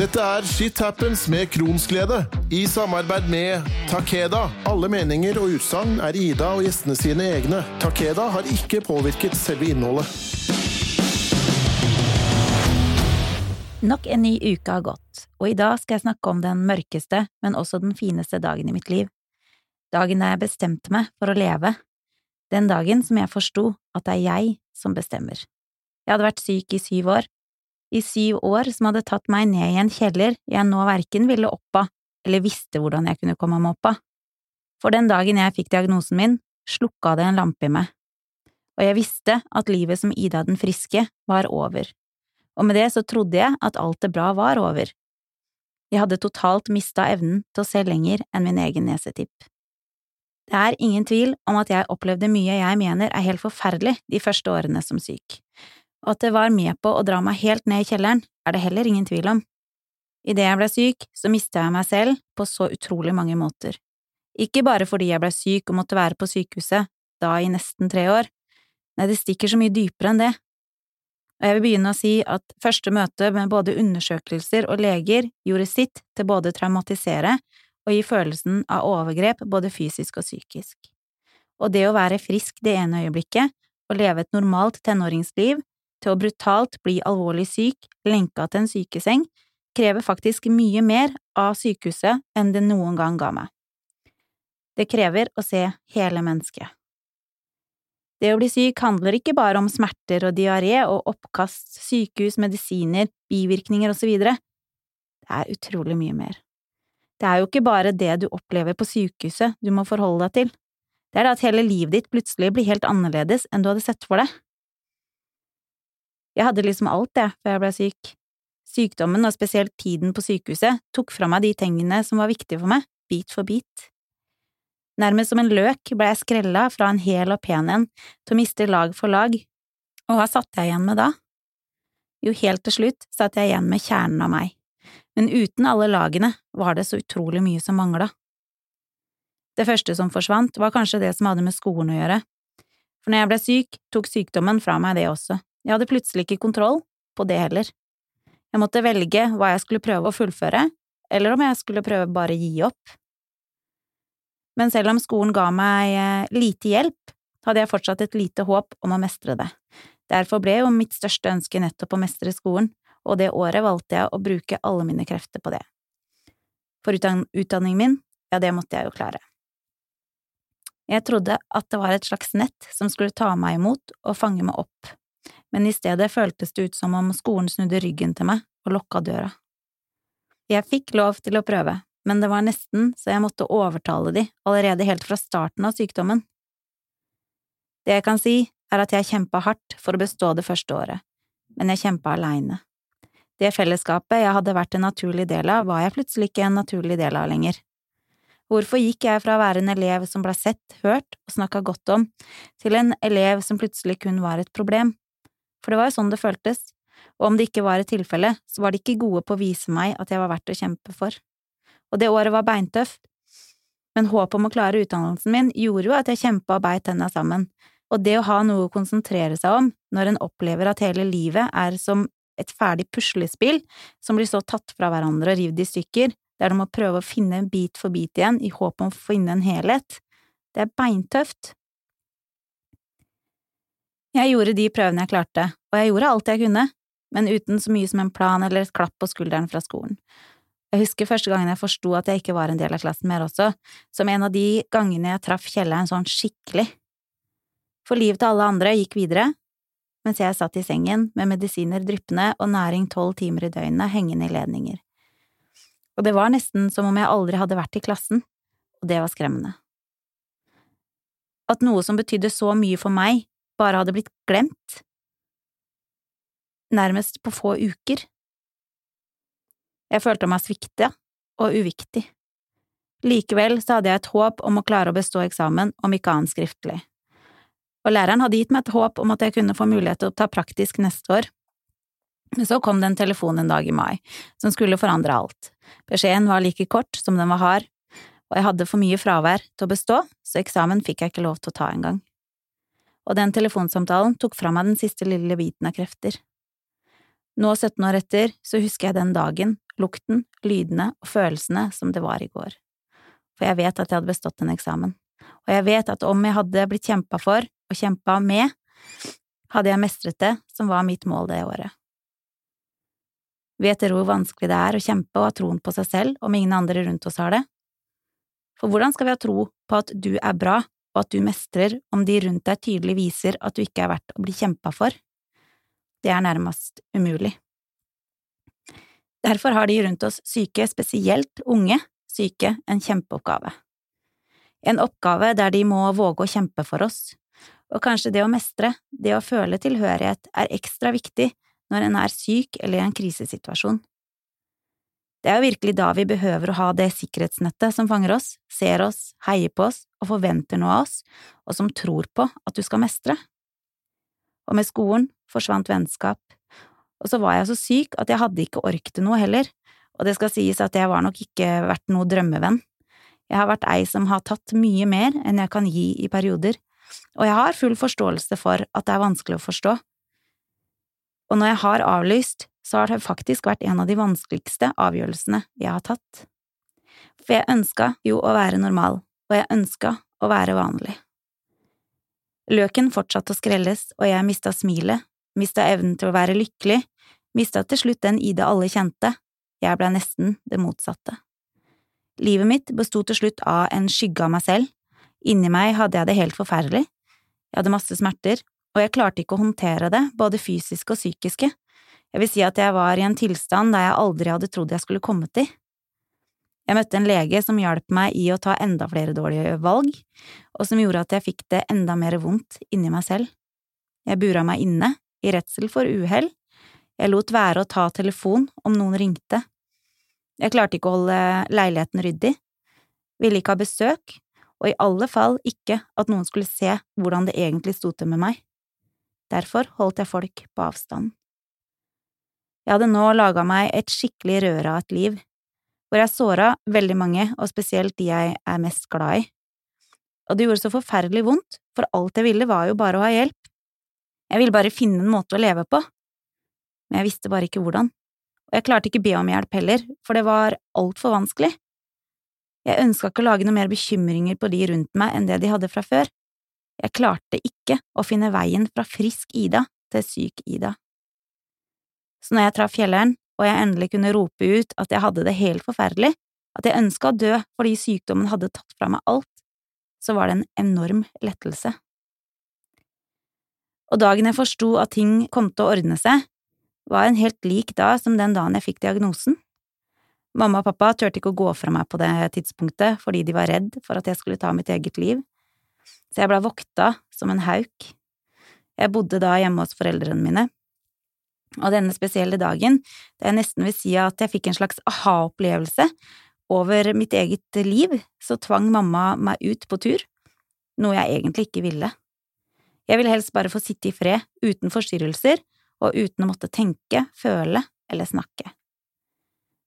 Dette er Shit Happens med Kronsglede, i samarbeid med Takeda. Alle meninger og utsagn er Ida og gjestene sine egne. Takeda har ikke påvirket selve innholdet. Nok en ny uke har gått, og i dag skal jeg snakke om den mørkeste, men også den fineste dagen i mitt liv. Dagen da jeg bestemte meg for å leve. Den dagen som jeg forsto at det er jeg som bestemmer. Jeg hadde vært syk i syv år, i syv år som hadde tatt meg ned i en kjeller jeg nå verken ville opp av eller visste hvordan jeg kunne komme meg opp av. For den dagen jeg fikk diagnosen min, slukka det en lampe i meg, og jeg visste at livet som Ida den friske var over, og med det så trodde jeg at alt det bra var over. Jeg hadde totalt mista evnen til å se lenger enn min egen nesetipp. Det er ingen tvil om at jeg opplevde mye jeg mener er helt forferdelig de første årene som syk og at det var med på å dra meg helt ned i kjelleren, er det heller ingen tvil om. Idet jeg ble syk, så mista jeg meg selv på så utrolig mange måter. Ikke bare fordi jeg ble syk og måtte være på sykehuset, da i nesten tre år, nei, det stikker så mye dypere enn det. Og jeg vil begynne å si at første møte med både undersøkelser og leger gjorde sitt til både traumatisere og gi følelsen av overgrep både fysisk og psykisk. Og det å være frisk det ene øyeblikket og leve et normalt tenåringsliv til å brutalt bli alvorlig syk, lenka til en sykeseng, krever faktisk mye mer av sykehuset enn det noen gang ga meg. Det krever å se hele mennesket. Det å bli syk handler ikke bare om smerter og diaré og oppkast, sykehus, medisiner, bivirkninger osv. Det er utrolig mye mer. Det er jo ikke bare det du opplever på sykehuset du må forholde deg til, det er det at hele livet ditt plutselig blir helt annerledes enn du hadde sett for deg. Jeg hadde liksom alt, jeg, før jeg ble syk. Sykdommen, og spesielt tiden på sykehuset, tok fra meg de tingene som var viktige for meg, bit for bit. Nærmest som en løk ble jeg skrella fra en hel og pen en til å miste lag for lag, og hva satt jeg igjen med da? Jo, helt til slutt satt jeg igjen med kjernen av meg, men uten alle lagene var det så utrolig mye som mangla. Det første som forsvant, var kanskje det som hadde med skolen å gjøre, for når jeg ble syk, tok sykdommen fra meg det også. Jeg hadde plutselig ikke kontroll på det heller. Jeg måtte velge hva jeg skulle prøve å fullføre, eller om jeg skulle prøve bare gi opp. Men selv om skolen ga meg eh, lite hjelp, hadde jeg fortsatt et lite håp om å mestre det. Derfor ble jo mitt største ønske nettopp å mestre skolen, og det året valgte jeg å bruke alle mine krefter på det. For utdanningen min, ja, det måtte jeg jo klare. Jeg trodde at det var et slags nett som skulle ta meg imot og fange meg opp, men i stedet føltes det ut som om skolen snudde ryggen til meg og lukka døra. Jeg fikk lov til å prøve, men det var nesten så jeg måtte overtale de allerede helt fra starten av sykdommen. Det jeg kan si, er at jeg kjempa hardt for å bestå det første året, men jeg kjempa aleine. Det fellesskapet jeg hadde vært en naturlig del av, var jeg plutselig ikke en naturlig del av lenger. Hvorfor gikk jeg fra å være en elev som ble sett, hørt og snakka godt om, til en elev som plutselig kun var et problem? For det var jo sånn det føltes, og om det ikke var et tilfelle, så var de ikke gode på å vise meg at jeg var verdt å kjempe for. Og det året var beintøft, men håpet om å klare utdannelsen min gjorde jo at jeg kjempa og beit tenna sammen, og det å ha noe å konsentrere seg om når en opplever at hele livet er som et ferdig puslespill som blir så tatt fra hverandre og revet i stykker, der du må prøve å finne bit for bit igjen i håp om å finne en helhet, det er beintøft, jeg gjorde de prøvene jeg klarte, og jeg gjorde alt jeg kunne, men uten så mye som en plan eller et klapp på skulderen fra skolen. Jeg husker første gangen jeg forsto at jeg ikke var en del av klassen mer også, som en av de gangene jeg traff kjelleren sånn skikkelig. For livet til alle andre gikk videre, mens jeg satt i sengen med medisiner dryppende og næring tolv timer i døgnet hengende i ledninger. Og det var nesten som om jeg aldri hadde vært i klassen, og det var skremmende. At noe som betydde så mye for meg, bare hadde blitt glemt, nærmest på få uker. Jeg følte meg svikta og uviktig. Likevel så hadde jeg et håp om å klare å bestå eksamen, om ikke annet skriftlig. Og læreren hadde gitt meg et håp om at jeg kunne få mulighet til å ta praktisk neste år. Men så kom det en telefon en dag i mai, som skulle forandre alt. Beskjeden var like kort som den var hard, og jeg hadde for mye fravær til å bestå, så eksamen fikk jeg ikke lov til å ta engang og den telefonsamtalen tok fra meg den siste lille biten av krefter. Nå, 17 år etter, så husker jeg den dagen, lukten, lydene og følelsene som det var i går. For jeg vet at jeg hadde bestått en eksamen, og jeg vet at om jeg hadde blitt kjempa for og kjempa med, hadde jeg mestret det som var mitt mål det året. Vet dere hvor vanskelig det er å kjempe og ha troen på seg selv om ingen andre rundt oss har det? For hvordan skal vi ha tro på at du er bra og at du mestrer om de rundt deg tydelig viser at du ikke er verdt å bli kjempa for? Det er nærmest umulig. Derfor har de rundt oss syke, spesielt unge syke, en kjempeoppgave. En oppgave der de må våge å kjempe for oss, og kanskje det å mestre, det å føle tilhørighet, er ekstra viktig når en er syk eller i en krisesituasjon. Det er jo virkelig da vi behøver å ha det sikkerhetsnettet som fanger oss, ser oss, heier på oss og forventer noe av oss, og som tror på at du skal mestre. Og med skolen forsvant vennskap, og så var jeg så syk at jeg hadde ikke ork noe heller, og det skal sies at jeg var nok ikke vært noe drømmevenn. Jeg har vært ei som har tatt mye mer enn jeg kan gi i perioder, og jeg har full forståelse for at det er vanskelig å forstå. Og når jeg har avlyst, så har det faktisk vært en av de vanskeligste avgjørelsene jeg har tatt. For jeg ønska jo å være normal, og jeg ønska å være vanlig. Løken fortsatte å skrelles, og jeg mista smilet, mista evnen til å være lykkelig, mista til slutt den Ida alle kjente, jeg blei nesten det motsatte. Livet mitt besto til slutt av en skygge av meg selv, inni meg hadde jeg det helt forferdelig, jeg hadde masse smerter, og jeg klarte ikke å håndtere det, både fysiske og psykiske, jeg vil si at jeg var i en tilstand der jeg aldri hadde trodd jeg skulle kommet i. Jeg møtte en lege som hjalp meg i å ta enda flere dårlige valg, og som gjorde at jeg fikk det enda mer vondt inni meg selv. Jeg bura meg inne, i redsel for uhell, jeg lot være å ta telefon om noen ringte. Jeg klarte ikke å holde leiligheten ryddig, ville ikke ha besøk, og i alle fall ikke at noen skulle se hvordan det egentlig sto til med meg. Derfor holdt jeg folk på avstand. Jeg hadde nå laga meg et skikkelig røre av et liv, hvor jeg såra veldig mange, og spesielt de jeg er mest glad i. Og det gjorde så forferdelig vondt, for alt jeg ville var jo bare å ha hjelp. Jeg ville bare finne en måte å leve på. Men jeg visste bare ikke hvordan, og jeg klarte ikke be om hjelp heller, for det var altfor vanskelig. Jeg ønska ikke å lage noe mer bekymringer på de rundt meg enn det de hadde fra før. Jeg klarte ikke å finne veien fra frisk Ida til syk Ida. Så når jeg traff Fjelleren, og jeg endelig kunne rope ut at jeg hadde det helt forferdelig, at jeg ønska å dø fordi sykdommen hadde tatt fra meg alt, så var det en enorm lettelse. Og dagen jeg forsto at ting kom til å ordne seg, var en helt lik da som den dagen jeg fikk diagnosen. Mamma og pappa turte ikke å gå fra meg på det tidspunktet fordi de var redd for at jeg skulle ta mitt eget liv, så jeg blei vokta som en hauk. Jeg bodde da hjemme hos foreldrene mine, og denne spesielle dagen, da jeg nesten vil si at jeg fikk en slags aha-opplevelse over mitt eget liv, så tvang mamma meg ut på tur, noe jeg egentlig ikke ville. Jeg ville helst bare få sitte i fred, uten forstyrrelser, og uten å måtte tenke, føle eller snakke.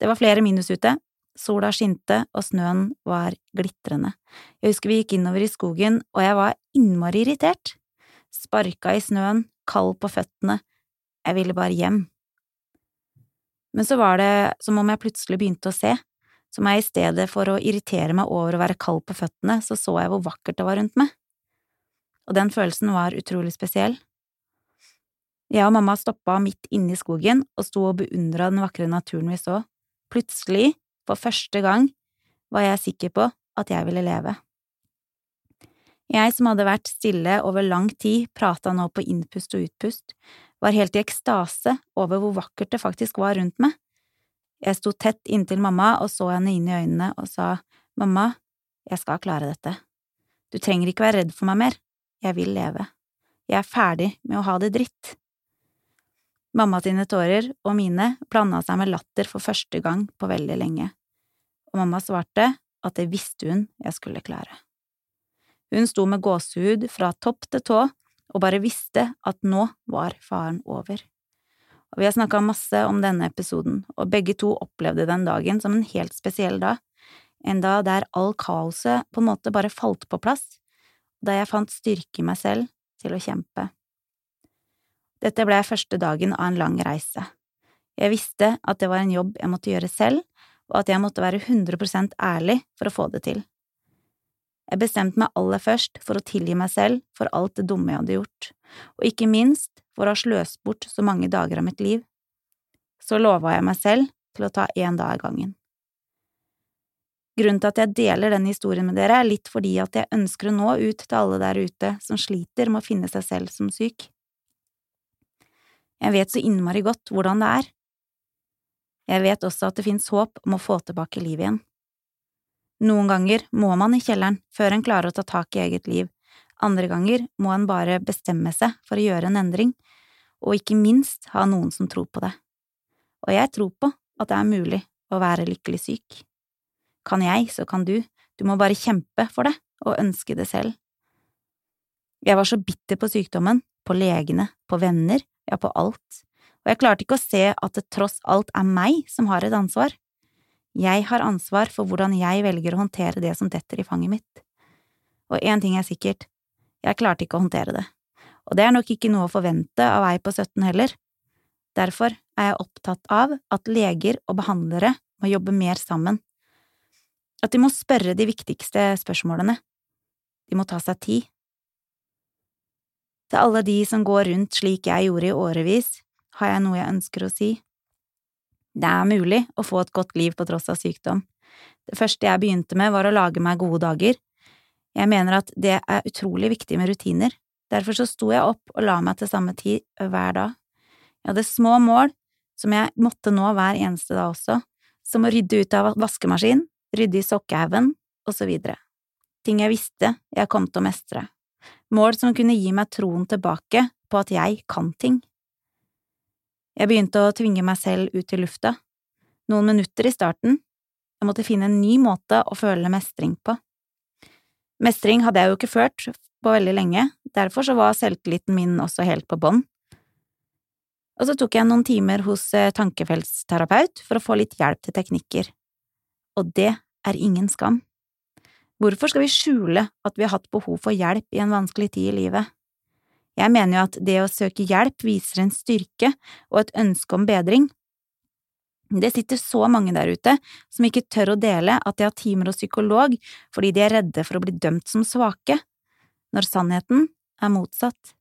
Det var flere minus ute, sola skinte og snøen var glitrende. Jeg husker vi gikk innover i skogen, og jeg var innmari irritert. Sparka i snøen, kald på føttene, jeg ville bare hjem. Men så var det som om jeg plutselig begynte å se, som jeg i stedet for å irritere meg over å være kald på føttene, så så jeg hvor vakkert det var rundt meg. Og den følelsen var utrolig spesiell. Jeg og mamma stoppa midt inne i skogen og sto og beundra den vakre naturen vi så. Plutselig, for første gang, var jeg sikker på at jeg ville leve. Jeg som hadde vært stille over lang tid, prata nå på innpust og utpust, var helt i ekstase over hvor vakkert det faktisk var rundt meg. Jeg sto tett inntil mamma og så henne inn i øynene og sa, Mamma, jeg skal klare dette. Du trenger ikke være redd for meg mer, jeg vil leve. Jeg er ferdig med å ha det dritt. Mamma sine tårer og mine blanda seg med latter for første gang på veldig lenge, og mamma svarte at det visste hun jeg skulle klare. Hun sto med gåsehud fra topp til tå og bare visste at nå var faren over. Og vi har snakka masse om denne episoden, og begge to opplevde den dagen som en helt spesiell dag, en dag der all kaoset på en måte bare falt på plass, da jeg fant styrke i meg selv til å kjempe. Dette ble første dagen av en lang reise. Jeg visste at det var en jobb jeg måtte gjøre selv, og at jeg måtte være 100% ærlig for å få det til. Jeg bestemte meg aller først for å tilgi meg selv for alt det dumme jeg hadde gjort, og ikke minst for å ha sløst bort så mange dager av mitt liv. Så lova jeg meg selv til å ta én dag av gangen. Grunnen til at jeg deler denne historien med dere, er litt fordi at jeg ønsker å nå ut til alle der ute som sliter med å finne seg selv som syk. Jeg vet så innmari godt hvordan det er. Jeg vet også at det finnes håp om å få tilbake livet igjen. Noen ganger må man i kjelleren før en klarer å ta tak i eget liv, andre ganger må en bare bestemme seg for å gjøre en endring, og ikke minst ha noen som tror på det. Og jeg tror på at det er mulig å være lykkelig syk. Kan jeg, så kan du, du må bare kjempe for det og ønske det selv. Jeg var så bitter på sykdommen, på legene, på venner, ja, på alt, og jeg klarte ikke å se at det tross alt er meg som har et ansvar. Jeg har ansvar for hvordan jeg velger å håndtere det som detter i fanget mitt. Og én ting er sikkert, jeg klarte ikke å håndtere det, og det er nok ikke noe å forvente av ei på 17 heller. Derfor er jeg opptatt av at leger og behandlere må jobbe mer sammen, at de må spørre de viktigste spørsmålene, de må ta seg tid. Til alle de som går rundt slik jeg gjorde i årevis, har jeg noe jeg ønsker å si. Det er mulig å få et godt liv på tross av sykdom. Det første jeg begynte med, var å lage meg gode dager. Jeg mener at det er utrolig viktig med rutiner, derfor så sto jeg opp og la meg til samme tid hver dag. Jeg hadde små mål som jeg måtte nå hver eneste dag også, som å rydde ut av vaskemaskin, rydde i sokkehaugen, og så videre. Ting jeg visste jeg kom til å mestre. Mål som kunne gi meg troen tilbake på at jeg kan ting. Jeg begynte å tvinge meg selv ut i lufta. Noen minutter i starten. Jeg måtte finne en ny måte å føle mestring på. Mestring hadde jeg jo ikke ført på veldig lenge, derfor så var selvtilliten min også helt på bånn. Og så tok jeg noen timer hos eh, tankefeltsterapeut for å få litt hjelp til teknikker. Og det er ingen skam. Hvorfor skal vi skjule at vi har hatt behov for hjelp i en vanskelig tid i livet? Jeg mener jo at det å søke hjelp viser en styrke og et ønske om bedring. Det sitter så mange der ute som ikke tør å dele at de har timer hos psykolog fordi de er redde for å bli dømt som svake, når sannheten er motsatt.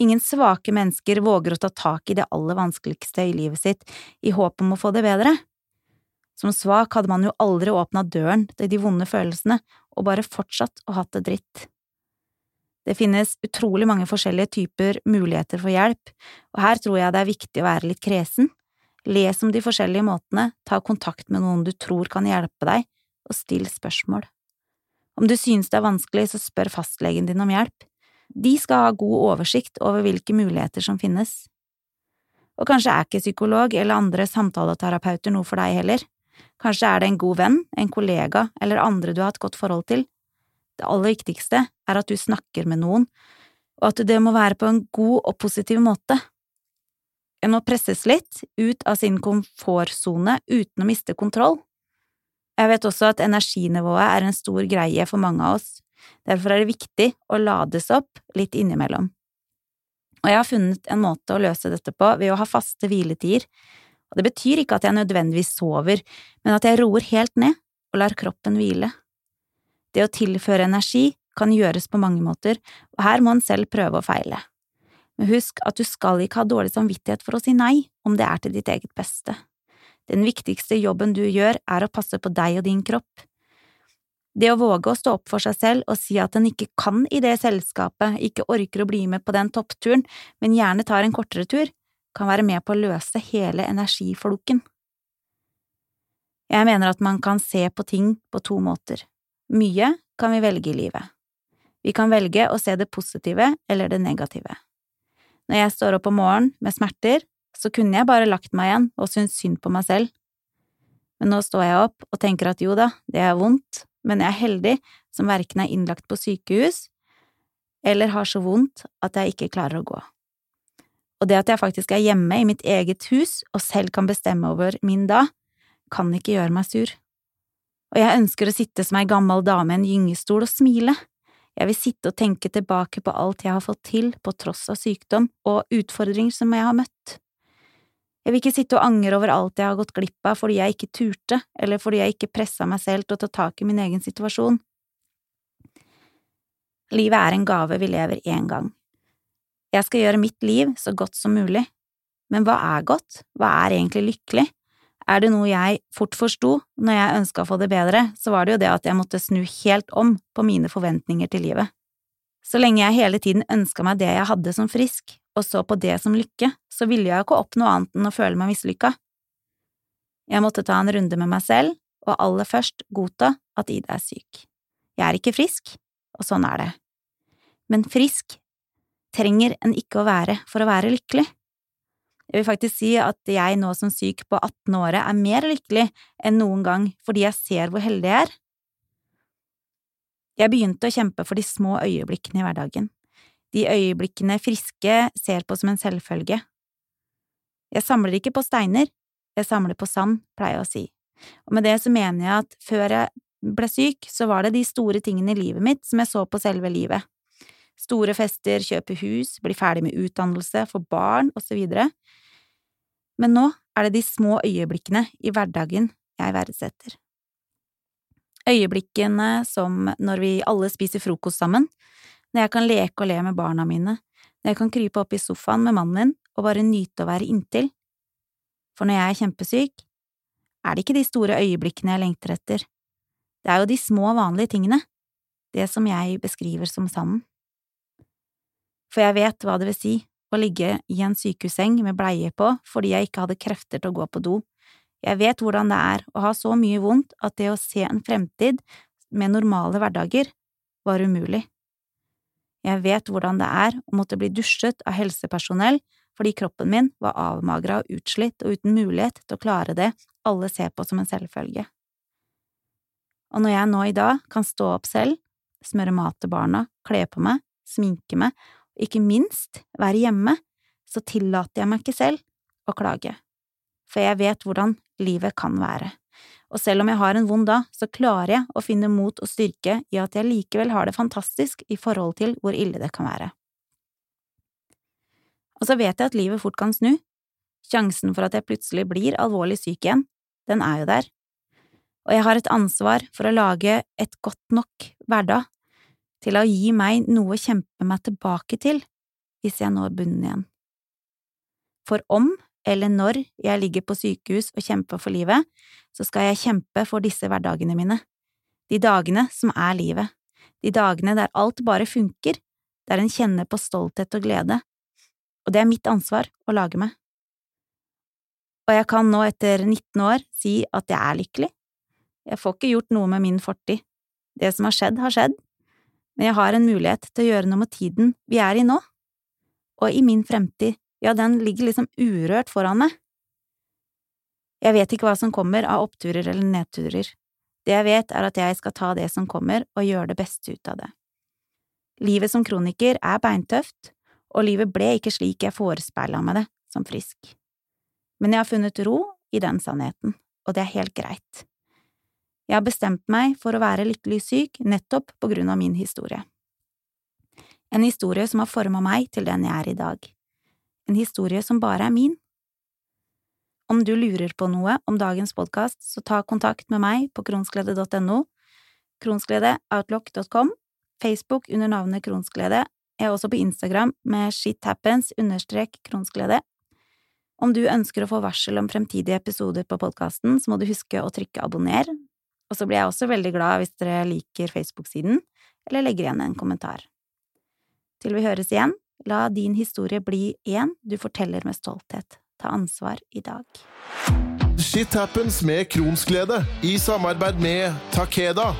Ingen svake mennesker våger å ta tak i det aller vanskeligste i livet sitt i håp om å få det bedre. Som svak hadde man jo aldri åpna døren til de vonde følelsene og bare fortsatt å hatt det dritt. Det finnes utrolig mange forskjellige typer muligheter for hjelp, og her tror jeg det er viktig å være litt kresen. Les om de forskjellige måtene, ta kontakt med noen du tror kan hjelpe deg, og still spørsmål. Om du synes det er vanskelig, så spør fastlegen din om hjelp. De skal ha god oversikt over hvilke muligheter som finnes. Og kanskje er ikke psykolog eller andre samtaleterapeuter noe for deg heller. Kanskje er det en god venn, en kollega eller andre du har et godt forhold til. Det aller viktigste er at du snakker med noen, og at det må være på en god og positiv måte. En må presses litt ut av sin komfortsone uten å miste kontroll. Jeg vet også at energinivået er en stor greie for mange av oss, derfor er det viktig å lades opp litt innimellom. Og jeg har funnet en måte å løse dette på ved å ha faste hviletider, og det betyr ikke at jeg nødvendigvis sover, men at jeg roer helt ned og lar kroppen hvile. Det å tilføre energi kan gjøres på mange måter, og her må en selv prøve og feile. Men husk at du skal ikke ha dårlig samvittighet for å si nei om det er til ditt eget beste. Den viktigste jobben du gjør, er å passe på deg og din kropp. Det å våge å stå opp for seg selv og si at en ikke kan i det selskapet, ikke orker å bli med på den toppturen, men gjerne tar en kortere tur, kan være med på å løse hele energifloken. Jeg mener at man kan se på ting på to måter. Mye kan vi velge i livet. Vi kan velge å se det positive eller det negative. Når jeg står opp om morgenen med smerter, så kunne jeg bare lagt meg igjen og syntes synd på meg selv. Men nå står jeg opp og tenker at jo da, det er vondt, men jeg er heldig som verken er innlagt på sykehus eller har så vondt at jeg ikke klarer å gå. Og det at jeg faktisk er hjemme i mitt eget hus og selv kan bestemme over min dag, kan ikke gjøre meg sur og jeg ønsker å sitte som ei gammel dame i en gyngestol og smile. Jeg vil sitte og tenke tilbake på alt jeg har fått til på tross av sykdom og utfordringer som jeg har møtt. Jeg vil ikke sitte og angre over alt jeg har gått glipp av fordi jeg ikke turte, eller fordi jeg ikke pressa meg selv til å ta tak i min egen situasjon. Livet er en gave vi lever én gang. Jeg skal gjøre mitt liv så godt som mulig, men hva er godt, hva er egentlig lykkelig? Er det noe jeg fort forsto når jeg ønska å få det bedre, så var det jo det at jeg måtte snu helt om på mine forventninger til livet. Så lenge jeg hele tiden ønska meg det jeg hadde som frisk, og så på det som lykke, så ville jeg ikke oppnå annet enn å føle meg mislykka. Jeg måtte ta en runde med meg selv, og aller først godta at Ida er syk. Jeg er ikke frisk, og sånn er det. Men frisk trenger en ikke å være for å være lykkelig. Jeg vil faktisk si at jeg nå som syk på 18 året er mer lykkelig enn noen gang fordi jeg ser hvor heldig jeg er. Jeg begynte å kjempe for de små øyeblikkene i hverdagen, de øyeblikkene friske ser på som en selvfølge. Jeg samler ikke på steiner, jeg samler på sand, pleier jeg å si, og med det så mener jeg at før jeg ble syk, så var det de store tingene i livet mitt som jeg så på selve livet. Store fester, kjøpe hus, bli ferdig med utdannelse, få barn, videre. Men nå er det de små øyeblikkene i hverdagen jeg verdsetter. Øyeblikkene som når vi alle spiser frokost sammen, når jeg kan leke og le med barna mine, når jeg kan krype opp i sofaen med mannen min og bare nyte å være inntil. For når jeg er kjempesyk, er det ikke de store øyeblikkene jeg lengter etter, det er jo de små, vanlige tingene, det som jeg beskriver som sanden. For jeg vet hva det vil si å ligge i en sykehusseng med bleie på fordi jeg ikke hadde krefter til å gå på do. Jeg vet hvordan det er å ha så mye vondt at det å se en fremtid med normale hverdager var umulig. Jeg vet hvordan det er å måtte bli dusjet av helsepersonell fordi kroppen min var avmagra og utslitt og uten mulighet til å klare det alle ser på som en selvfølge. Og når jeg nå i dag kan stå opp selv, smøre mat til barna, kle på meg, sminke meg ikke minst være hjemme, så tillater jeg meg ikke selv å klage, for jeg vet hvordan livet kan være. Og selv om jeg har en vond dag, så klarer jeg å finne mot og styrke i at jeg likevel har det fantastisk i forhold til hvor ille det kan være. Og så vet jeg at livet fort kan snu. Sjansen for at jeg plutselig blir alvorlig syk igjen, den er jo der. Og jeg har et ansvar for å lage et godt nok hverdag til å gi meg noe å kjempe meg tilbake til hvis jeg når bunnen igjen. For om eller når jeg ligger på sykehus og kjemper for livet, så skal jeg kjempe for disse hverdagene mine, de dagene som er livet, de dagene der alt bare funker, der en kjenner på stolthet og glede, og det er mitt ansvar å lage meg. Og jeg kan nå etter 19 år si at jeg er lykkelig. Jeg får ikke gjort noe med min fortid. Det som har skjedd, har skjedd, men jeg har en mulighet til å gjøre noe med tiden vi er i nå. Og i min fremtid, ja, den ligger liksom urørt foran meg. Jeg vet ikke hva som kommer av oppturer eller nedturer. Det jeg vet, er at jeg skal ta det som kommer, og gjøre det beste ut av det. Livet som kroniker er beintøft, og livet ble ikke slik jeg forespeila meg det som frisk. Men jeg har funnet ro i den sannheten, og det er helt greit. Jeg har bestemt meg for å være lykkelig syk nettopp på grunn av min historie. En historie som har forma meg til den jeg er i dag. En historie som bare er min. Om du lurer på noe om dagens podkast, så ta kontakt med meg på kronsglede.no, kronsgledeoutlock.com, Facebook under navnet Kronsglede, jeg er også på Instagram med shithappens understrek kronsglede. Om du ønsker å få varsel om fremtidige episoder på podkasten, så må du huske å trykke abonner, og så blir jeg også veldig glad hvis dere liker Facebook-siden, eller legger igjen en kommentar. Til vi høres igjen, la din historie bli én du forteller med stolthet. Ta ansvar i dag. Shit happens med Kronsglede, i samarbeid med Takeda.